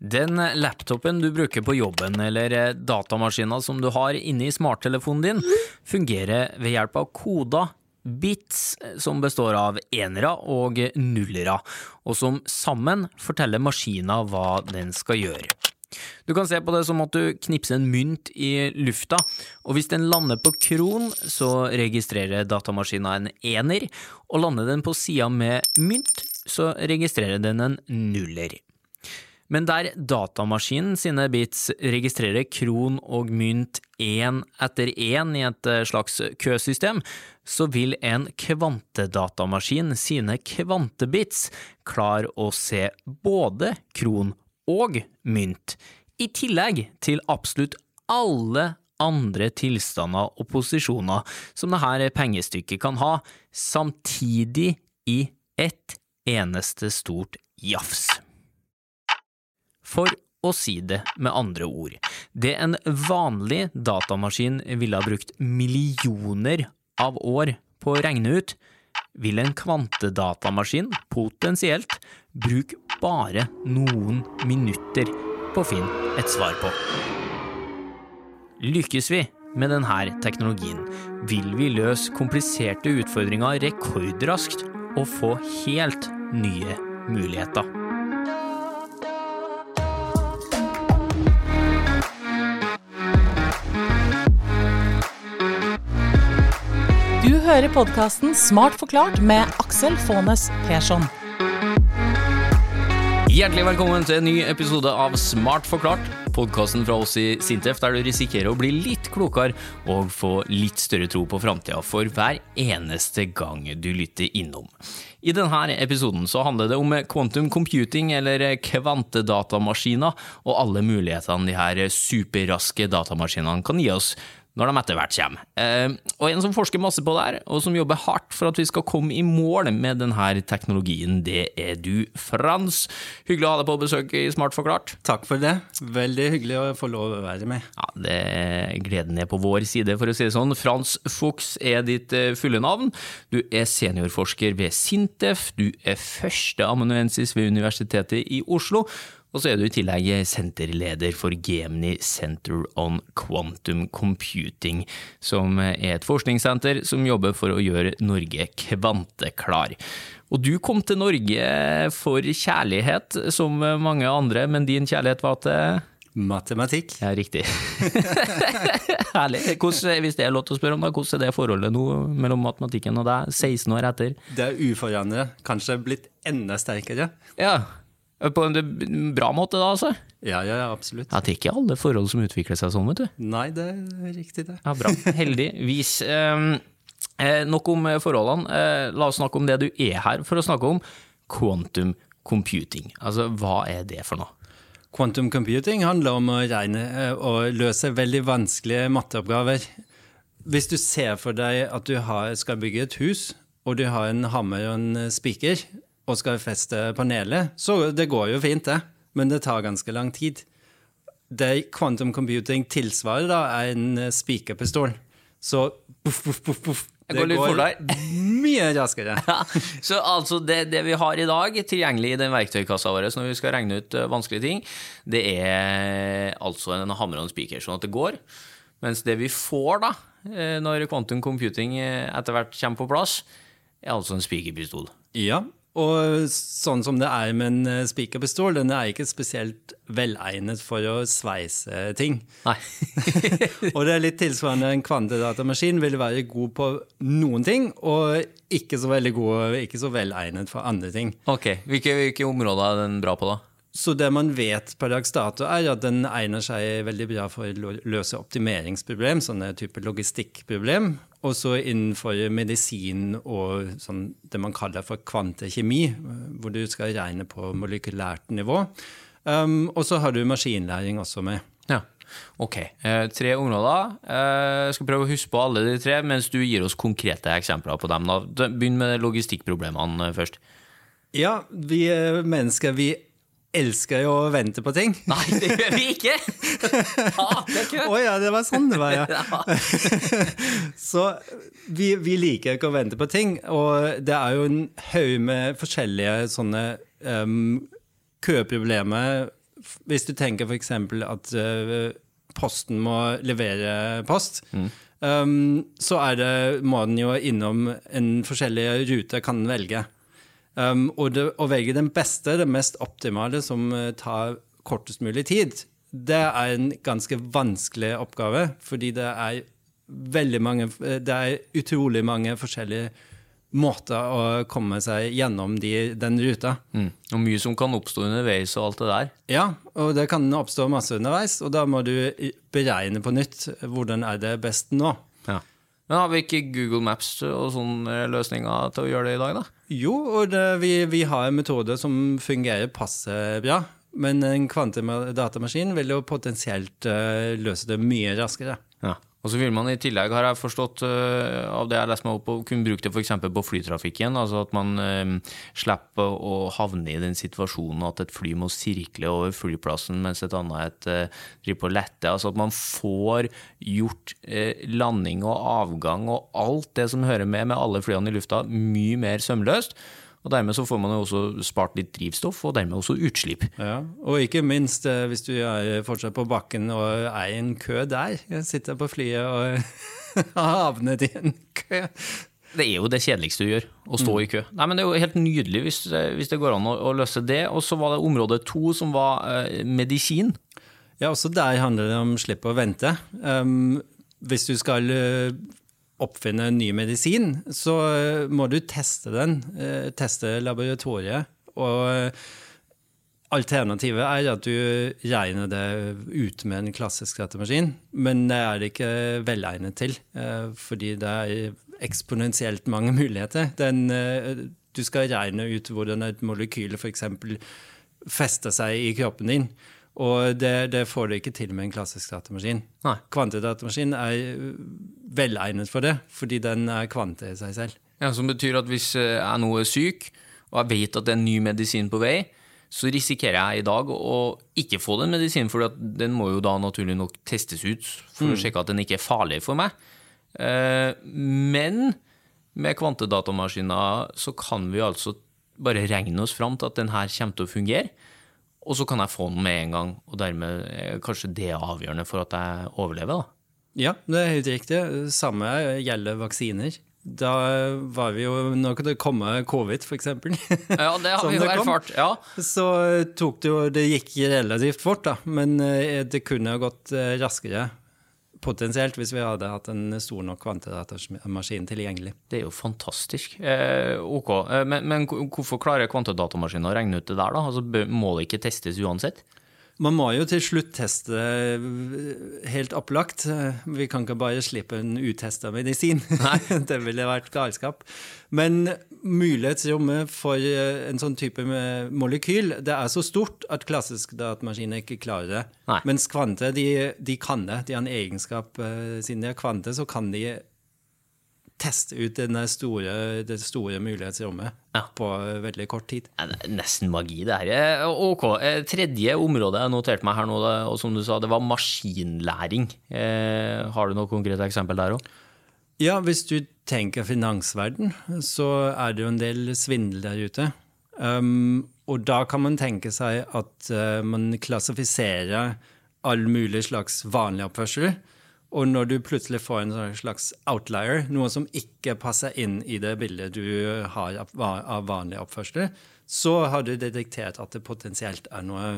Den laptopen du bruker på jobben, eller datamaskinen som du har inni smarttelefonen din, fungerer ved hjelp av koder, bits, som består av enere og nullere, og som sammen forteller maskinen hva den skal gjøre. Du kan se på det som at du knipser en mynt i lufta, og hvis den lander på kron, så registrerer datamaskinen en ener, og lander den på sida med mynt, så registrerer den en nuller. Men der datamaskinen sine bits registrerer kron og mynt én etter én i et slags køsystem, så vil en kvantedatamaskin sine kvantebits klare å se både kron og mynt, i tillegg til absolutt alle andre tilstander og posisjoner som dette pengestykket kan ha, samtidig i ett eneste stort jafs. For å si det med andre ord, det en vanlig datamaskin ville ha brukt millioner av år på å regne ut, vil en kvantedatamaskin potensielt bruke bare noen minutter på å finne et svar på. Lykkes vi med denne teknologien, vil vi løse kompliserte utfordringer rekordraskt og få helt nye muligheter. Hører podkasten Smart forklart med Aksel Faanes Persson. Hjertelig velkommen til en ny episode av Smart forklart, podkasten fra oss i Sintef der du risikerer å bli litt klokere og få litt større tro på framtida for hver eneste gang du lytter innom. I denne episoden så handler det om quantum computing, eller kvantedatamaskiner, og alle mulighetene de her superraske datamaskinene kan gi oss når de etter hvert kommer. Eh, og en som forsker masse på det her, og som jobber hardt for at vi skal komme i mål med denne teknologien, det er du, Frans. Hyggelig å ha deg på besøk i Smart forklart. Takk for det. Veldig hyggelig å få lov å være med. Ja, det Gleden er på vår side, for å si det sånn. Frans Fuchs er ditt fulle navn. Du er seniorforsker ved Sintef, du er førsteamanuensis ved Universitetet i Oslo. Og så er du i tillegg senterleder for Gemini Center on Quantum Computing, som er et forskningssenter som jobber for å gjøre Norge kvanteklar. Og du kom til Norge for kjærlighet, som mange andre, men din kjærlighet var til Matematikk. Ja, riktig. Herlig. Hvordan, hvis det er lov til å spørre om, da, hvordan er det forholdet nå mellom matematikken og deg, 16 år etter? Det er uforandret. Kanskje blitt enda sterkere. Ja, på en bra måte, da, altså? Ja, ja, absolutt. Ja, det er ikke alle forhold som utvikler seg sånn, vet du. Nei, det er riktig, det. Ja, Bra. Heldigvis. Eh, eh, nok om forholdene. Eh, la oss snakke om det du er her for å snakke om. Quantum computing. Altså, hva er det for noe? Quantum computing handler om å regne og løse veldig vanskelige matteoppgaver. Hvis du ser for deg at du har, skal bygge et hus, og du har en hammer og en spiker, og skal feste panelet, så det går jo fint, det. Men det tar ganske lang tid. Det quantum computing tilsvarer, da, er en spikerpistol. Så puff, puff, puff, puff. Det går fortere. Mye raskere. Ja, så altså det, det, vi har i dag tilgjengelig i den verktøykassa vår når vi skal regne ut vanskelige ting, det er altså en hammer og en spiker, sånn at det går. Mens det vi får da, når quantum computing etter hvert kommer på plass, er altså en spikerpistol. Ja, og sånn som det er med en spikerpistol, den er ikke spesielt velegnet for å sveise ting. Nei. og det er litt tilsvarende en kvantedatamaskin vil være god på noen ting, og ikke så veldig god, ikke så velegnet for andre ting. Ok, Hvilke, hvilke områder er den bra på, da? Så det man vet per dags dato, er at den egner seg veldig bra for å løse optimeringsproblem, sånne type logistikkproblem. Også innenfor medisin og sånn det man kaller for kvantekjemi, hvor du skal regne på molekylært nivå. Um, og så har du maskinlæring også med. Ja, ok. Eh, tre områder. Eh, jeg skal prøve å huske på alle de tre, mens du gir oss konkrete eksempler på dem. Da. Begynn med logistikkproblemene først. Ja, vi mennesker vi elsker jo å vente på ting. Nei, det gjør vi ikke! Å oh, ja, det var sånn det var, ja. Så vi, vi, liker ikke å vente på ting, og det er jo en haug med forskjellige sånne um, køproblemer Hvis du tenker f.eks. at uh, Posten må levere post, um, så er det, må den jo innom en forskjellig rute kan velge. Um, og det, å velge den beste, det mest optimale, som eh, tar kortest mulig tid, det er en ganske vanskelig oppgave, fordi det er veldig mange eh, Det er utrolig mange forskjellige måter å komme seg gjennom de, den ruta. Mm. Og mye som kan oppstå underveis og alt det der. Ja, og det kan oppstå masse underveis, og da må du beregne på nytt hvordan er det best nå. Men har vi ikke Google Maps og sånne løsninger til å gjøre det i dag, da? Jo, og det, vi, vi har en metode som fungerer passe bra. Men en kvantedatamaskin vil jo potensielt uh, løse det mye raskere. Ja. Og så vil man i tillegg, har jeg forstått uh, av det jeg leste meg opp på, kunne bruke det f.eks. på flytrafikken. Altså at man uh, slipper å havne i den situasjonen at et fly må sirkle over flyplassen mens et annet et, uh, driver på å lette. Altså at man får gjort landing og avgang og alt det som hører med med alle flyene i lufta, mye mer sømløst. Og Dermed så får man jo også spart litt drivstoff, og dermed også utslipp. Ja, Og ikke minst eh, hvis du er fortsatt på bakken og er i en kø der. Jeg sitter på flyet og har havnet i en kø. Det er jo det kjedeligste du gjør, å stå mm. i kø. Nei, men Det er jo helt nydelig hvis, hvis det går an å, å, løse det. Og så var det område to, som var eh, medisin. Ja, også der handler det om slippe å vente. Um, hvis du skal oppfinne en ny medisin, så eh, må du teste den. Eh, teste laboratoriet. Og eh, alternativet er at du regner det ut med en klassisk rettemaskin, men det er det ikke velegnet til, fordi det er eksponentielt mange muligheter. Den, du skal regne ut hvordan et molekyl f.eks. fester seg i kroppen din. Og det, det, får du ikke til med en klassisk datamaskin. Nei. Kvantedatamaskin er øh, velegnet for det, fordi den er kvante i seg selv. Ja, Som betyr at hvis øh, jeg er syk, og jeg vet at det er en ny medisin på vei, så risikerer jeg i dag å ikke få den medisinen, for den må jo da naturlig nok testes ut for mm. å sjekke at den ikke er farlig for meg. Eh, men med kvantedatamaskiner så kan vi altså bare regne oss fram til at den her kommer til å fungere. Og så kan jeg få den med en gang, og dermed er kanskje det er avgjørende for at jeg overlever. da. Ja, det er helt riktig. Samme gjelder vaksiner. Da var vi jo Nå kan det komme covid, f.eks. Ja, det har vi jo erfart. Ja. Så tok det jo Det gikk relativt fort, da. Men eh, det kunne ha gått eh, raskere potensielt hvis vi hadde hatt en stor nok kvantedatamaskin tilgjengelig. Det er jo fantastisk. Eh, ok, eh, men, men, hvorfor klarer kvantedatamaskinen å regne ut det der, da? Altså, må det ikke testes uansett? Man må jo til slutt teste eh, helt opplagt. Vi kan ikke bare slippe en utesta medisin. det ville vært galskap. Men mulighetsrommet for eh, en sånn type molekyl det er så stort at klassisk datamaskin ikke klarer det. Nei. Mens kvante de, de, kan det. De har en egenskap. Eh, siden de er kvante, så kan de teste ut store, det store mulighetsrommet ja. på veldig kort tid. nesten magi, det her. Ok, eh, Tredje område jeg noterte meg her nå, og som du sa, det var maskinlæring. Eh, har du noe konkret eksempel der òg? Ja, hvis du tenker finansverden, så er det jo en del svindel der ute. Um, og da kan man tenke seg at uh, man klassifiserer all mulig slags vanlig oppførsel og når du plutselig får en sånn slags outlier, noe som ikke passer inn i det bildet du har av vanlig oppførsel, så har du detektert at det potensielt er noe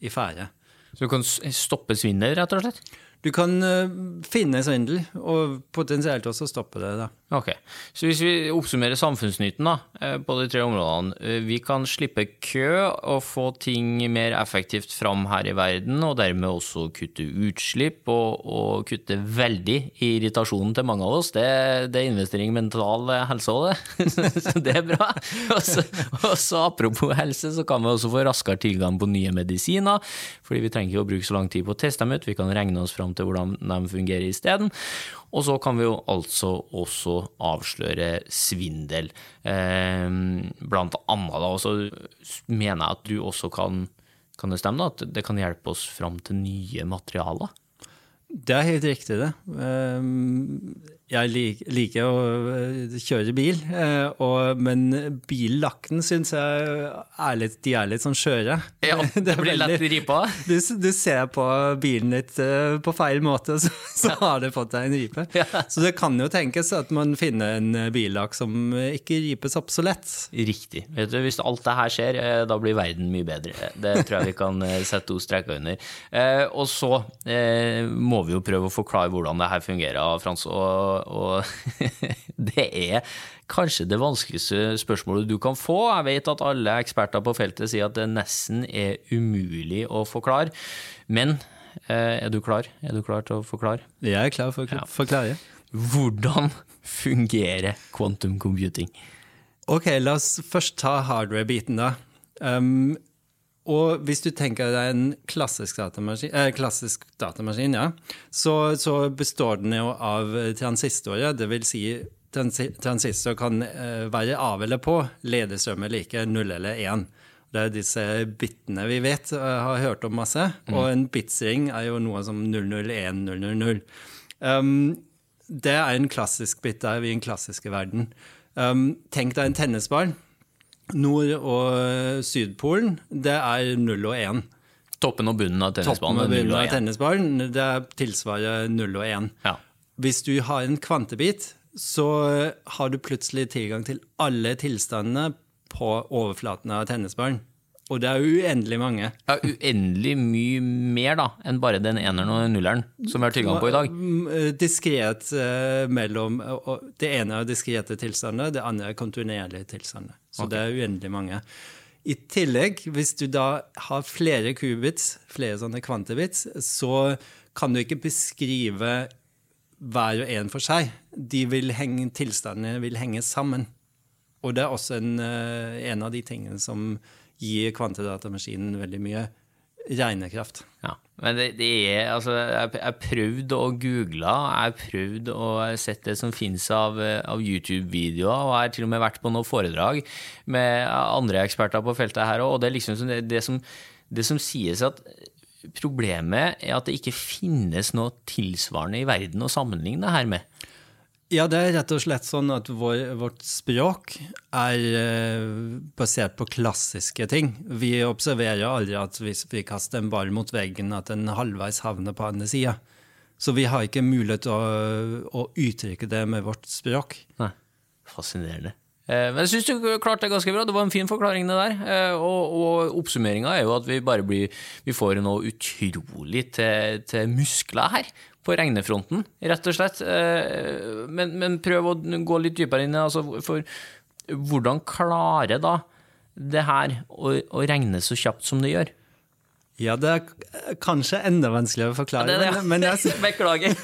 i ferde. Så du kan stoppe svindel, rett og slett? Du kan uh, finne svindel, og potensielt også stoppe det. da. Ok, Så hvis vi oppsummerer samfunnsnytten da, eh, på de tre områdene. Eh, vi kan slippe kø og få ting mer effektivt fram her i verden, og dermed også kutte utslipp og, og kutte veldig i irritasjonen til mange av oss. Det, det er investering i mental helse òg, det. så det er bra. Og så apropos helse, så kan vi også få raskere tilgang på nye medisiner, fordi vi trenger ikke å bruke så lang tid på å teste dem ut. Vi kan regne oss fram til hvordan de fungerer isteden. Og så kan vi jo altså også avsløre svindel. Eh, blant annet da, så mener jeg at du også kan kan det stemme da, at det kan hjelpe oss fram til nye materialer? Det er helt riktig, det. Jeg lik, liker å øh, kjøre bil, eh, og, men billakken syns jeg er litt, de er litt sånn skjøre. Ja, det, det blir lett veldig- ripa. Du, du ser på bilen litt eh, på feil måte, så, så har det fått deg en ripe. Ja. Så det kan jo tenkes at man finner en eh, billakk som ikke ripes opp så lett. Riktig. Vet du, hvis alt det her skjer, eh, da blir verden mye bedre. Det tror jeg vi kan eh, sette to streker under. Eh, og så eh, må vi jo prøve å forklare hvordan det her fungerer, Frans. Og, og det er kanskje det vanskeligste spørsmålet du kan få. Jeg vet at alle eksperter på feltet sier at det nesten er umulig å forklare. Men eh, er du klar? Er du klar til å forklare? Jeg er klar for å forklare. Hvordan fungerer quantum computing? Ok, la oss først ta hardware-biten, da. Um, og hvis du tenker deg en klassisk datamaskin, eh, klassisk datamaskin ja, så, så består den jo av transistorer. Det vil si transi transistor kan eh, være av eller på, ledestrøm er like, null eller én. Det er disse bitene vi vet, og har hørt om masse. Og en bitsring er jo noe som 001, 000. Um, det er en klassisk bit der i den klassiske verden. Um, tenk deg en tennisball. Nord- og Sydpolen, det er null og én. Toppen og bunnen av Toppen og 0 bunnen av 1. tennisballen, det tilsvarer null og én. Ja. Hvis du har en kvantebit, så har du plutselig tilgang til alle tilstandene på overflaten av tennisballen. Og det er uendelig mange. ja, uendelig mye mer da, enn bare den eneren og nulleren som vi har tilgang på i dag. Diskret eh, mellom Det ene er diskrete tilstander, det andre er kontinuerlige tilstander. Så det er uendelig mange. I tillegg, hvis du da har flere qubits, flere sånne kvantebits, så kan du ikke beskrive hver og en for seg. De vil henge, tilstandene vil henge sammen. Og det er også en, eh, en av de tingene som gir kvantedatamaskinen veldig mye regnekraft. Ja, men det, det er, altså, jeg har prøvd å google, jeg har prøvd å sett det som finnes av, av YouTube-videoer, og jeg har til og med vært på noen foredrag med andre eksperter på feltet her, og det er liksom som det, det, som, det som sies at problemet er at det ikke finnes noe tilsvarende i verden å sammenligne her med. Ja, det er rett og slett sånn at vår, vårt språk er eh, basert på klassiske ting. Vi observerer aldri at hvis vi kaster en ball mot veggen, at den halvveis havner på andre sida. Så vi har ikke mulighet til å, å uttrykke det med vårt språk. Nei, fascinerende. Eh, Men jeg syns du klarte det ganske bra. Det var en fin forklaring, det der. Eh, Og, og oppsummeringa er jo at vi bare blir Vi får noe utrolig til, til muskler her. På regnefronten, rett og slett. Eh, Men, men prøv å gå litt dypere inn. Altså, for hvordan klarer da det her å, å regne så kjapt som det gjør? Ja, det er kanskje enda vanskeligere å forklare, Det er det, ja. men, men jeg, Beklager.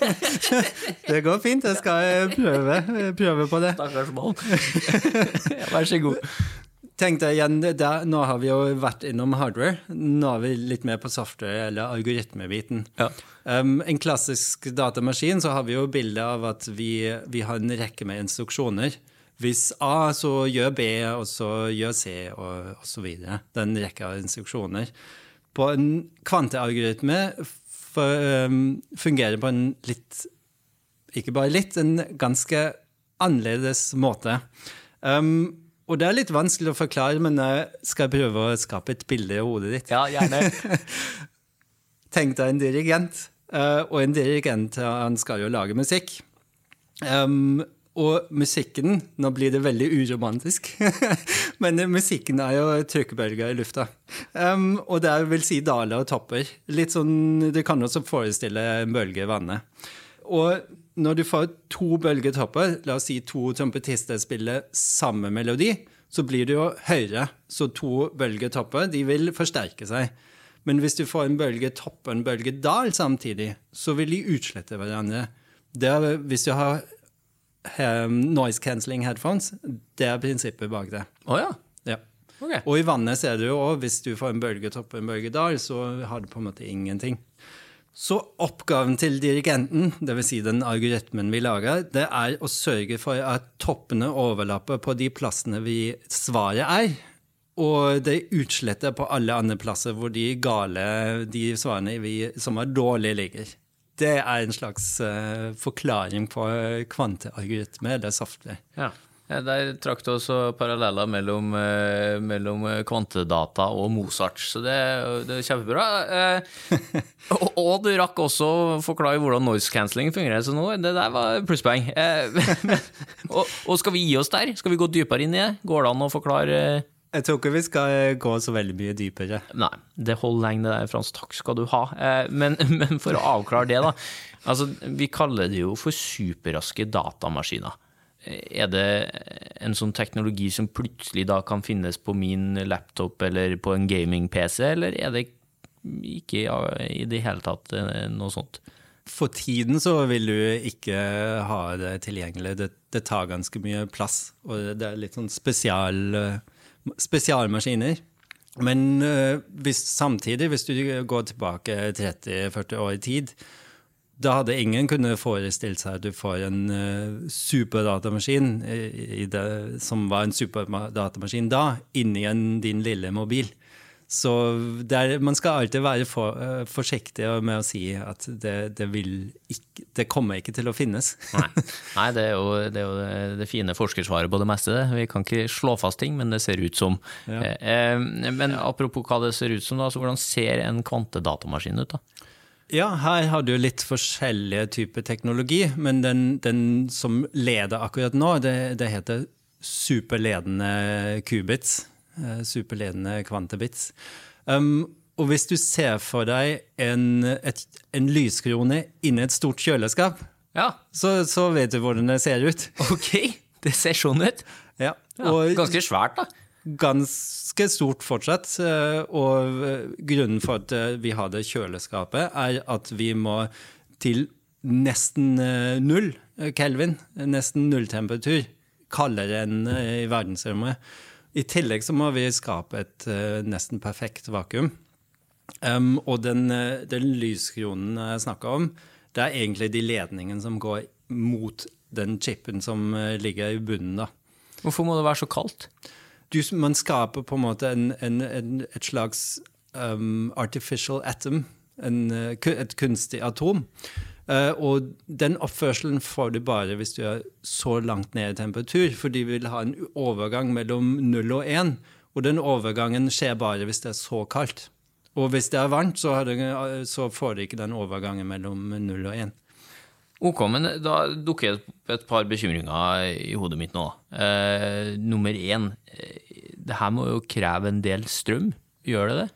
det går fint. Jeg skal eh, prøve, prøve på det. Stakkars mann. Ja, Vær så god. Tenk deg igjen, det er- Nå har vi jo vært innom hardware. Nå er vi litt mer på software- eller algoritmebiten. Ja. Um, en klassisk datamaskin så har vi jo bilde av at vi, vi har en rekke med instruksjoner. Hvis A, så gjør B, og så gjør C, og, og så videre. Det er en rekke av instruksjoner. På en kvantealgoritme for, um, fungerer på en litt Ikke bare litt, en ganske annerledes måte. Um, og det er litt vanskelig å forklare, men jeg skal prøve å skape et bilde i hodet ditt. ja, gjerne. Tenk deg en dirigent, uh, og en dirigent han skal jo lage musikk. Um, og musikken Nå blir det veldig uromantisk, men musikken er jo trykkbølger i lufta. Um, og det vil si daler og topper. Litt sånn, Du kan også forestille en bølge i vannet. Og når du får to bølgetopper, la oss si to trompetister spiller samme melodi, så blir det jo høyere. Så to bølgetopper de vil forsterke seg. Men hvis du får en bølgetopp og en bølgedal samtidig, så vil de utslette hverandre. Er, hvis du har um, noise cancelling headphones, det er prinsippet bak det. Å ja. Ja. Okay. Og i vannet ser du jo òg, hvis du får en bølgetopp og en bølgedal, så har du på en måte ingenting. Så oppgaven til dirigenten, dvs. Si den algoritmen vi lager, det er å sørge for at toppene overlapper på de plassene vi svaret er. Og det utsletter på alle andre plasser hvor de gale, de svarene vi, som er dårlige, ligger. Det er en slags uh, forklaring på kvantealgoritme, eller software. Ja. Der trakk du også paralleller mellom, eh, mellom, kvantedata og Mozart, så det, det er kjempebra. Eh, og, og, du rakk også å forklare hvordan noise cancelling fungerer, så nå, det der var plusspoeng. Eh, og, og, skal vi gi oss der? Skal vi gå dypere inn i det? Går det an å forklare jeg tror ikke vi skal gå så veldig mye dypere. Nei, det holder lenge, det der, Frans. Takk skal du ha. Men, men for å avklare det, da. Altså, vi kaller det jo for superraske datamaskiner. Er det en sånn teknologi som plutselig da kan finnes på min laptop eller på en gaming-PC, eller er det ikke i det hele tatt eh, noe sånt? For tiden så vil du ikke ha det tilgjengelig. Det, det tar ganske mye plass, og det er litt sånn spesial, eh, spesialmaskiner. Men eh, hvis, samtidig, hvis du går tilbake 30-40 år i tid, da hadde ingen kunnet forestilt seg at du får en uh, superdatamaskin som var en superdatamaskin da, inni en, din lille mobil. Så der, man skal alltid være for, uh, forsiktig med å si at det, det, ikke, det kommer ikke til å finnes. Nei, Nei det, er jo, det, er jo, det fine forskersvaret på det meste. Vi kan ikke slå fast ting, men det ser ut som. Ja. Eh, men apropos hva det ser ut som, da, så hvordan ser en kvantedatamaskin ut? da? Ja, her har du litt forskjellige typer teknologi, men den, den som leder akkurat nå, det, det heter superledende qubits. Eh, superledende kvantebits. Um, og hvis du ser for deg en, et, en lyskrone inni et stort kjøleskap, ja. så, så, vet du hvordan det ser ut. Ok, det ser sånn ut. Ja. ja ganske svært, da ganske stort fortsatt. Eh, og eh, grunnen for at vi har det kjøleskapet, er at vi må til nesten null Kelvin, nesten nulltemperatur, kaldere enn i verdensrommet. I tillegg så må vi skape et nesten perfekt vakuum. Um, og den, den lyskronen jeg snakka om, det er egentlig de ledningene som går mot den chipen som ligger i bunnen. da. Hvorfor må det være så kaldt? du, man skaper på en måte en, en, en, et slags um, artificial atom, et kunstig atom. Uh, og den oppførselen får du bare hvis du er så langt ned i temperatur, for de vil ha en overgang mellom 0 og 1. Og den overgangen skjer bare hvis det er så kaldt. Og hvis det er varmt, så, det, så får du ikke den overgangen mellom 0 og 1. Ok, men da dukker et par bekymringer i hodet mitt nå. Eh, nummer én, eh, det her må jo kreve en del strøm. Gjør det det?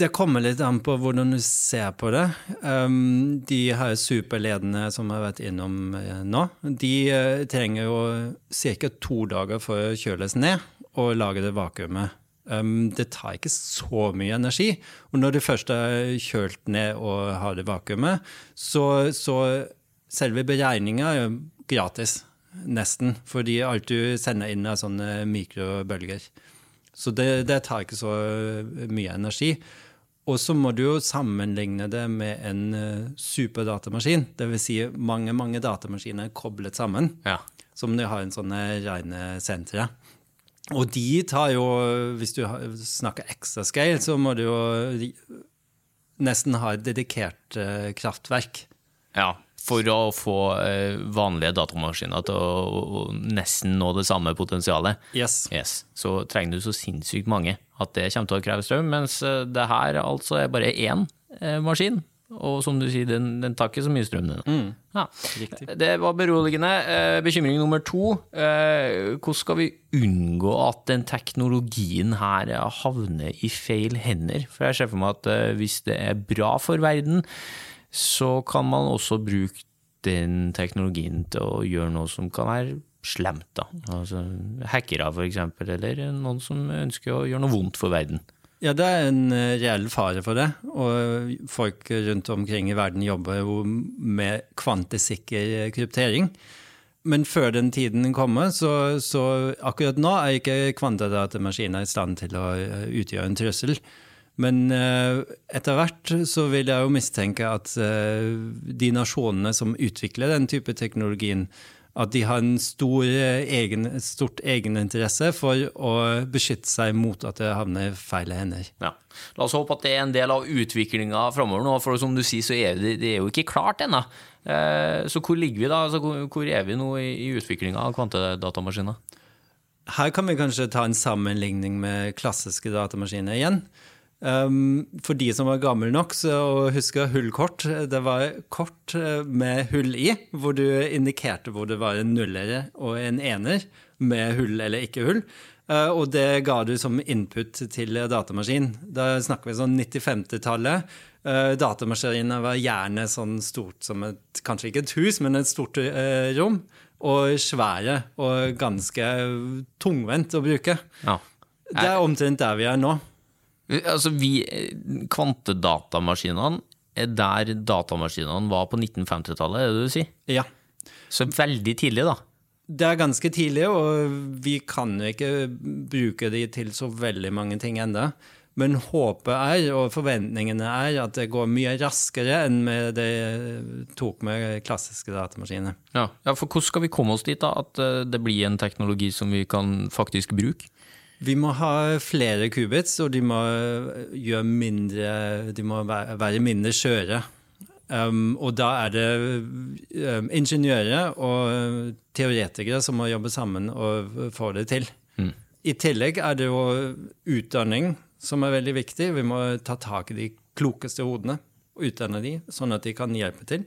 Det kommer litt an på hvordan du ser på det. Um, de her superledende som har vært innom eh, nå, de uh, trenger jo ca. to dager for å kjøles ned og lage det vakuumet. Um, det tar ikke så mye energi. Og når du først er kjølt ned og har det vakuumet, så, så selve beregninga er jo gratis, nesten. Fordi alt du sender inn, er sånne mikrobølger. Så det, det tar ikke så mye energi. Og så må du jo sammenligne det med en uh, superdatamaskin. Dvs. Si mange mange datamaskiner koblet sammen. Ja. Som du har en sånne rene sentre. Og de tar jo Hvis du snakker exascale, så må du jo nesten ha et dedikert kraftverk. Ja, for å få eh, vanlige datamaskiner til å, nesten nå det samme potensialet, yes. Yes. så trenger du så sinnssykt mange at det kommer til å kreve strøm. Mens eh, det her altså er bare én eh, maskin. Og som du sier, den, den tar ikke så mye strøm. Den. Mm. Ja. Det var beroligende. Bekymring nummer to. Hvordan skal vi unngå at den teknologien her havner i feil hender? For jeg ser for meg at hvis det er bra for verden, så kan man også bruke den teknologien til å gjøre noe som kan være slemt. da. Altså Hackere, eksempel, eller noen som ønsker å gjøre noe vondt for verden. Ja, det er en eh, reell fare for det. Og folk rundt omkring i verden jobber jo med kvantesikker kryptering. Men før den tiden kommer, så, så akkurat nå er ikke kvantedatamaskiner i stand til å eh, utgjøre en trussel. Men uh, etter hvert så vil jeg jo mistenke at uh, de nasjonene som utvikler den type teknologien, At de har en stor egen, stort egeninteresse for å beskytte seg mot at det havner i feil hender. Ja. La oss håpe at det er en del av utviklinga framover nå, for som du sier, så er det, det er jo ikke klart ennå. Eh, så hvor ligger vi da? Altså, hvor, er vi nå i, i utviklinga av kvantedatamaskiner? Her kan vi kanskje ta en sammenligning med klassiske datamaskiner igjen. Um, for de som var gamle nok så husker huske hullkort, det var kort eh, med hull i, hvor du indikerte hvor det var en nuller og en ener med hull eller ikke hull. Uh, og det ga du som input til datamaskin. Da snakker vi sånn 90-50-tallet. Uh, datamaskinene var gjerne sånn stort som et Kanskje ikke et hus, men et stort uh, rom. Og svære og ganske tungvent å bruke. Ja. Det er omtrent der vi er nå. Altså, vi, Kvantedatamaskinene er der datamaskinene var på 1950-tallet, er det det du sier? Ja. Så veldig tidlig, da. Det er ganske tidlig, og vi kan jo ikke bruke de til så veldig mange ting ennå. Men håpet er, og forventningene er, at det går mye raskere enn med det tok med klassiske datamaskiner. Ja. ja, for hvordan skal vi komme oss dit, da? At eh, det blir en teknologi som vi kan faktisk bruke? Vi må ha flere qubits, og de må, gjøre mindre, de må være mindre skjøre. Um, og da er det um, ingeniører og teoretikere som må jobbe sammen og få det til. Mm. I tillegg er det jo utdanning som er veldig viktig. Vi må ta tak i de klokeste hodene og utdanne de, sånn at de kan hjelpe til.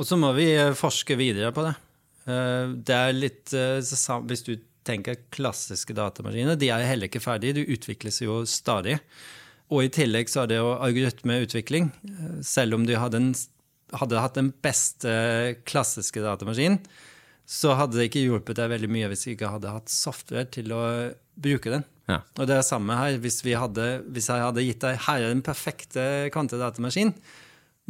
Og så må vi forske videre på det. Uh, det er litt uh, Hvis du tenker klassiske datamaskiner, de er heller ikke ferdige. De utvikles jo stadig. Og i tillegg så er det jo algoritmeutvikling. Selv om du hadde, en, hadde hatt den beste klassiske datamaskinen, så hadde det ikke hjulpet deg veldig mye hvis du ikke hadde hatt software til å bruke den. Ja. Og det er samme her. Hvis, hadde, hvis, jeg hadde gitt deg her er den perfekte kvantedatamaskin,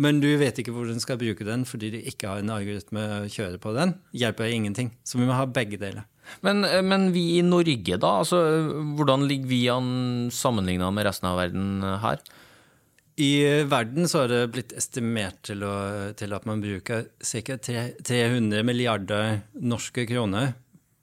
men du vet ikke hvor den skal bruke den fordi du ikke har en algoritme å kjøre på den, hjelper ingenting. Så vi må ha begge deler. Men, eh, men, vi i Norge, da? Altså, hvordan ligger vi an sammenligna med resten av verden her? I verden så har det blitt estimert til, å, til at man bruker ca. 300 milliarder norske kroner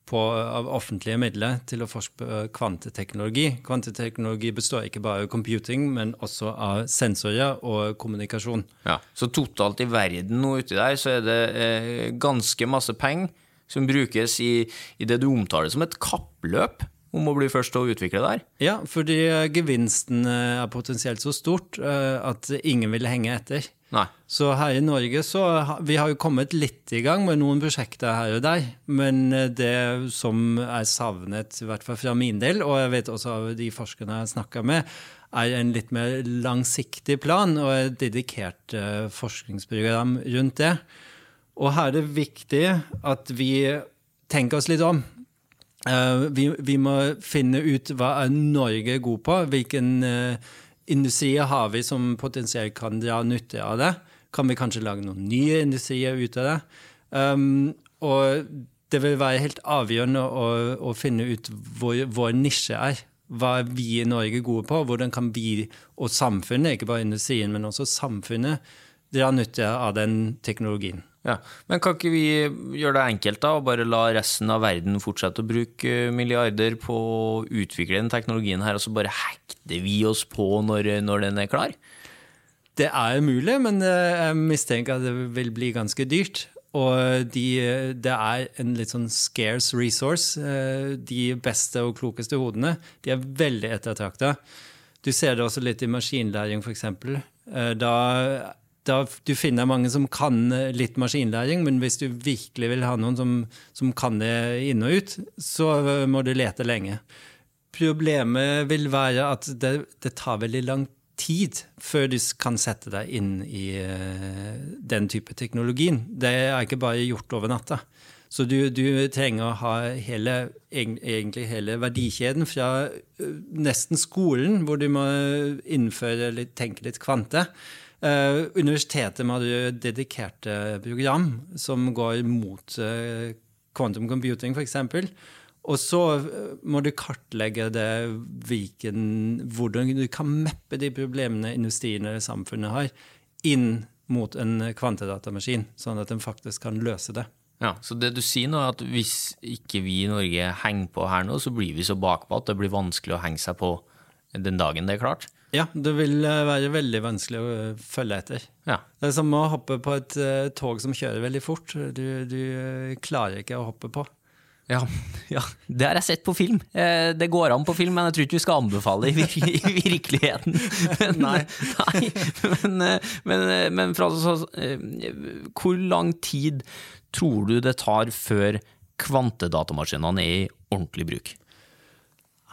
på, av offentlige midler til å forske på kvanteteknologi. Kvanteteknologi består ikke bare av computing, men også av sensorer og kommunikasjon. Ja, Så totalt i verden nå uti der så er det eh, ganske masse penger som brukes i, i det du omtaler som et kappløp om å bli først å utvikle der? Ja, fordi gevinsten er potensielt så stort eh, at ingen vil henge etter. Nei. Så her i Norge så Vi har jo kommet litt i gang med noen prosjekter her og der. Men eh, det som er savnet, i hvert fall fra min del, og jeg vet også av de forskerne jeg snakka med, er en litt mer langsiktig plan og et dedikert eh, forskningsprogram rundt det. Og her er det viktig at vi tenker oss litt om. Uh, vi, vi, må finne ut hva er Norge god på. Hvilken uh, industrier har vi som potensielt kan dra nytte av det? Kan vi kanskje lage noen nye industrier ut av det? Um, og det vil være helt avgjørende å, å finne ut hvor vår nisje er. Hva er vi i Norge gode på? Hvordan kan vi og samfunnet, ikke bare industrien, men også samfunnet, dra nytte av den teknologien? Ja, Men kan ikke vi gjøre det enkelt da, og bare la resten av verden fortsette å bruke milliarder på å utvikle den teknologien her, og så bare hekter vi oss på når, når den er klar? Det er mulig, men jeg mistenker at det vil bli ganske dyrt. Og de, det er en litt sånn scarce resource. De beste og klokeste hodene de er veldig ettertrakta. Du ser det også litt i maskinlæring, f.eks. Da da, du finner mange som kan eh, litt maskinlæring, men hvis du virkelig vil ha noen som, som kan det inn og ut, så eh, må du lete lenge. Problemet vil være at det, det tar veldig lang tid før du kan sette deg inn i uh, den type teknologien. Det er ikke bare gjort over natta. Så du, du trenger å ha hele, egentlig hele verdikjeden fra nesten skolen, hvor du må innføre litt, tenke litt kvante, Uh, universitetet med dedikerte program som går mot uh, quantum computing, f.eks. Og så eh, må du kartlegge det, hvilken, hvordan du kan mappe de problemene industrien eller samfunnet har, inn mot en kvantedatamaskin, sånn at den faktisk kan løse det. Ja, Så det du sier nå, er at hvis ikke vi i Norge henger på her nå, så blir vi så bakpå at det blir vanskelig å henge seg på den dagen det er klart? Ja, det vil eh, være veldig vanskelig å eh, følge etter. Ja. Det er som å hoppe på et uh, tog som kjører veldig fort. Du, du uh, klarer ikke å hoppe på. Ja, ja, det har jeg sett på film. Eh, det går an på film, men jeg tror ikke vi skal anbefale i, vir i virkeligheten. Men, nei. nei. Men, men, men fra, så, hvor lang tid tror du det tar før kvantedatamaskinene er i ordentlig bruk?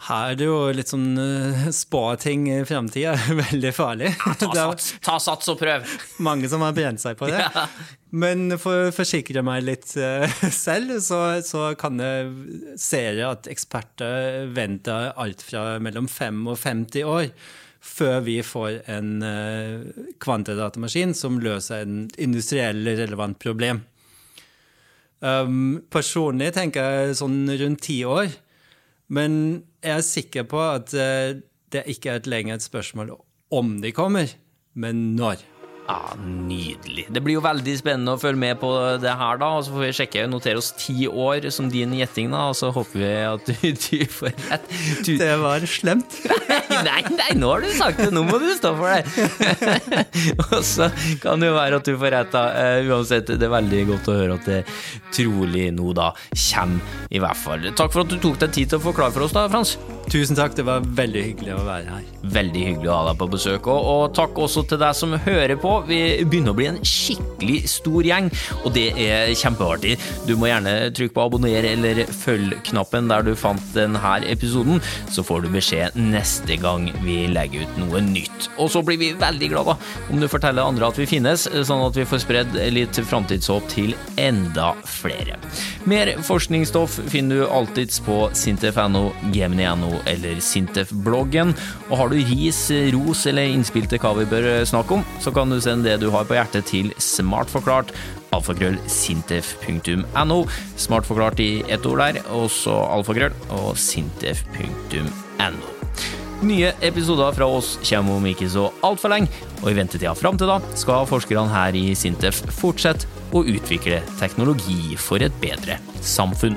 Her er det jo litt sånn uh, spå-ting i framtida. Veldig farlig. Ja, ta, sats, ta sats og prøv! Mange som har brent seg på det. Ja. Men for å forsikre meg litt uh, selv, så, så, kan jeg se at eksperter venter alt fra mellom 5 og 50 år før vi får en uh, kvantedatamaskin som løser en industriell relevant problem. Um, personlig tenker jeg sånn rundt ti år. Men jeg er sikker på at uh, det ikke er et lenger et spørsmål om de kommer, men når. Ja, Nydelig. Det blir jo veldig spennende å følge med på det her, da. Og så får vi sjekke og notere oss ti år som din gjetting, da. Og så håper vi at du, du får rett. Du... Det var slemt. nei, nei, nå har du sagt det. Nå må du stå for det. og så kan det jo være at du får rett, da. Uh, uansett, det er veldig godt å høre at det trolig nå da kommer, i hvert fall. Takk for at du tok deg tid til å forklare for oss, da, Frans. Tusen takk, det var veldig hyggelig å være her. Veldig hyggelig å ha deg på besøk, og, og takk også til deg som hører på. Vi begynner å bli en skikkelig stor gjeng, og det er kjempeartig. Du må gjerne trykke på abonner eller følg-knappen der du fant denne episoden, så får du beskjed neste gang vi legger ut noe nytt. Og så blir vi veldig glade om du forteller andre at vi finnes, sånn at vi får spredd litt framtidshåp til enda flere. Mer forskningsstoff finner du alltids på sintef.no, gemini.no eller Sintef-bloggen. Og har du ris, ros eller innspill til hva vi bør snakke om, så kan du sende det du har på hjertet til smartforklart alfakrøll sintef.no. Smartforklart i ett ord der, og så alfakrøll og sintef.no. Nye episoder fra oss kommer om ikke så altfor lenge, og i ventetida fram til da skal forskerne her i Sintef fortsette å utvikle teknologi for et bedre samfunn.